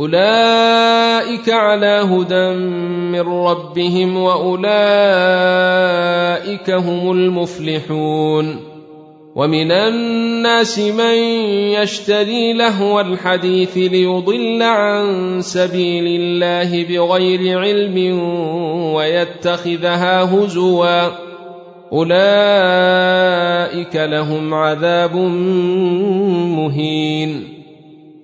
اولئك على هدى من ربهم واولئك هم المفلحون ومن الناس من يشتري لهو الحديث ليضل عن سبيل الله بغير علم ويتخذها هزوا اولئك لهم عذاب مهين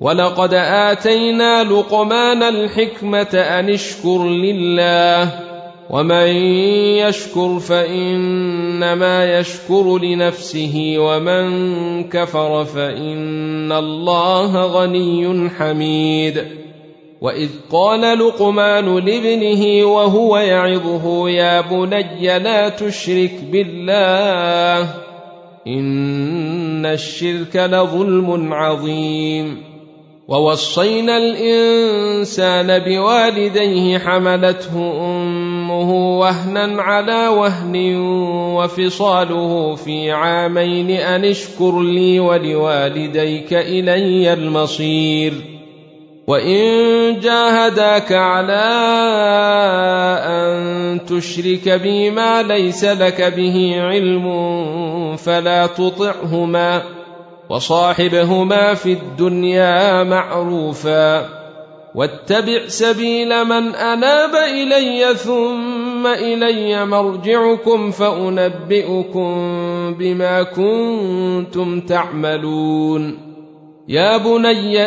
ولقد اتينا لقمان الحكمه ان اشكر لله ومن يشكر فانما يشكر لنفسه ومن كفر فان الله غني حميد واذ قال لقمان لابنه وهو يعظه يا بني لا تشرك بالله ان الشرك لظلم عظيم ووصينا الإنسان بوالديه حملته أمه وهنا على وهن وفصاله في عامين أن اشكر لي ولوالديك إلي المصير. وإن جاهداك على أن تشرك بي ما ليس لك به علم فلا تطعهما. وصاحبهما في الدنيا معروفا واتبع سبيل من أناب إلي ثم إلي مرجعكم فأنبئكم بما كنتم تعملون. يا بني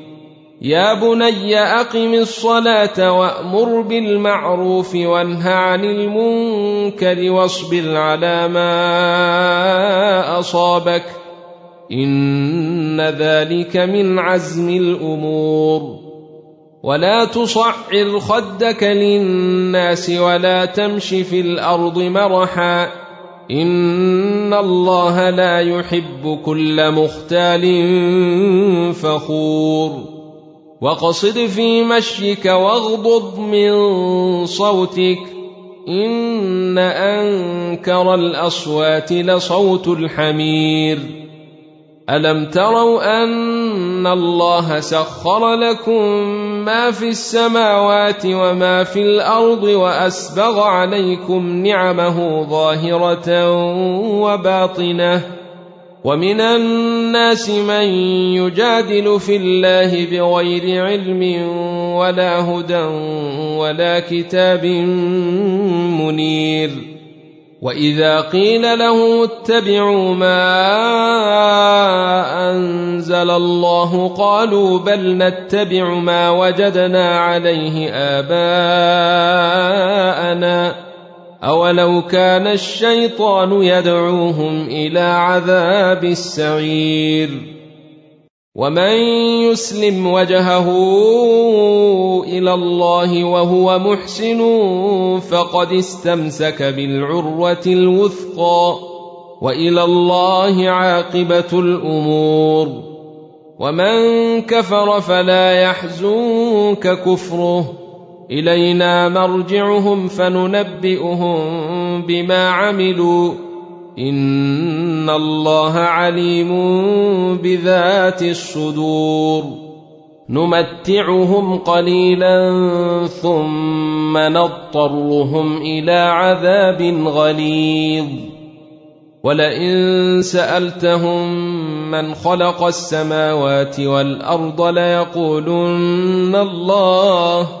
يا بني أقم الصلاة وأمر بالمعروف وانه عن المنكر واصبر على ما أصابك إن ذلك من عزم الأمور. ولا تصعر خدك للناس ولا تمش في الأرض مرحا. إن الله لا يحب كل مختال فخور. واقصد في مشيك واغضض من صوتك. إن أنكر الأصوات لصوت الحمير. ألم تروا أن الله سخر لكم ما في السماوات وما في الأرض وأسبغ عليكم نعمه ظاهرة وباطنة. ومن الناس من يجادل في الله بغير علم ولا هدى ولا كتاب منير. وإذا قيل له اتبعوا ما أنزل الله قالوا بل نتبع ما وجدنا عليه آباءنا. اولو كان الشيطان يدعوهم إلى عذاب السعير ومن يسلم وجهه إلى الله وهو محسن فقد استمسك بالعروه الوثقى والى الله عاقبه الأمور ومن كفر فلا يحزنك كفره إلينا مرجعهم فننبئهم بما عملوا. إن الله عليم بذات الصدور. نمتعهم قليلا ثم نضطرهم إلى عذاب غليظ. ولئن سألتهم من خلق السماوات والأرض ليقولن الله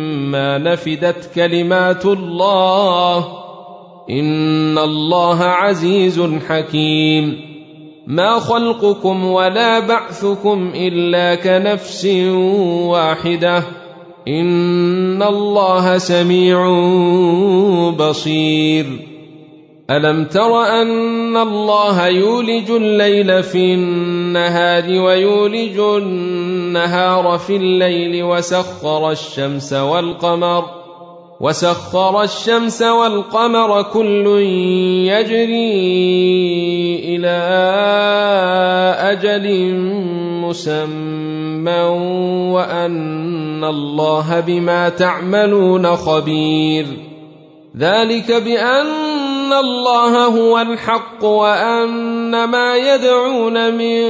ما نفدت كلمات الله. إن الله عزيز حكيم. ما خلقكم ولا بعثكم إلا كنفس واحدة. إن الله سميع بصير. ألم تر أن الله يولج الليل في النهار ويولج النهار في الليل وسخر الشمس والقمر وسخر الشمس والقمر كل يجري إلى أجل مسمى وأن الله بما تعملون خبير. ذلك الله هو الحق وان ما يدعون من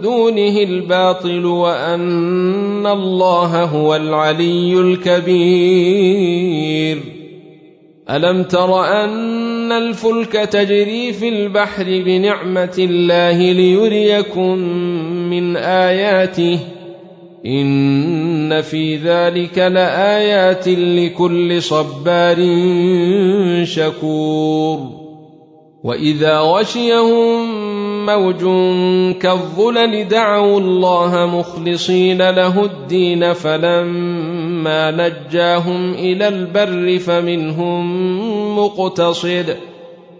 دونه الباطل وان الله هو العلي الكبير الم تر ان الفلك تجري في البحر بنعمه الله ليريكم من اياته ان في ذلك لايات لكل صبار شكور واذا غشيهم موج كالظلل دعوا الله مخلصين له الدين فلما نجاهم إلى البر فمنهم مقتصد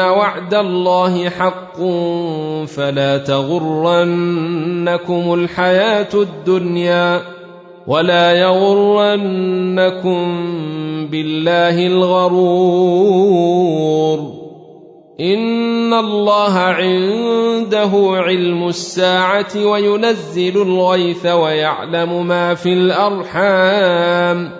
وعد الله حق فلا تغرنكم الحياة الدنيا ولا يغرنكم بالله الغرور. إن الله عنده علم الساعة وينزل الغيث ويعلم ما في الأرحام.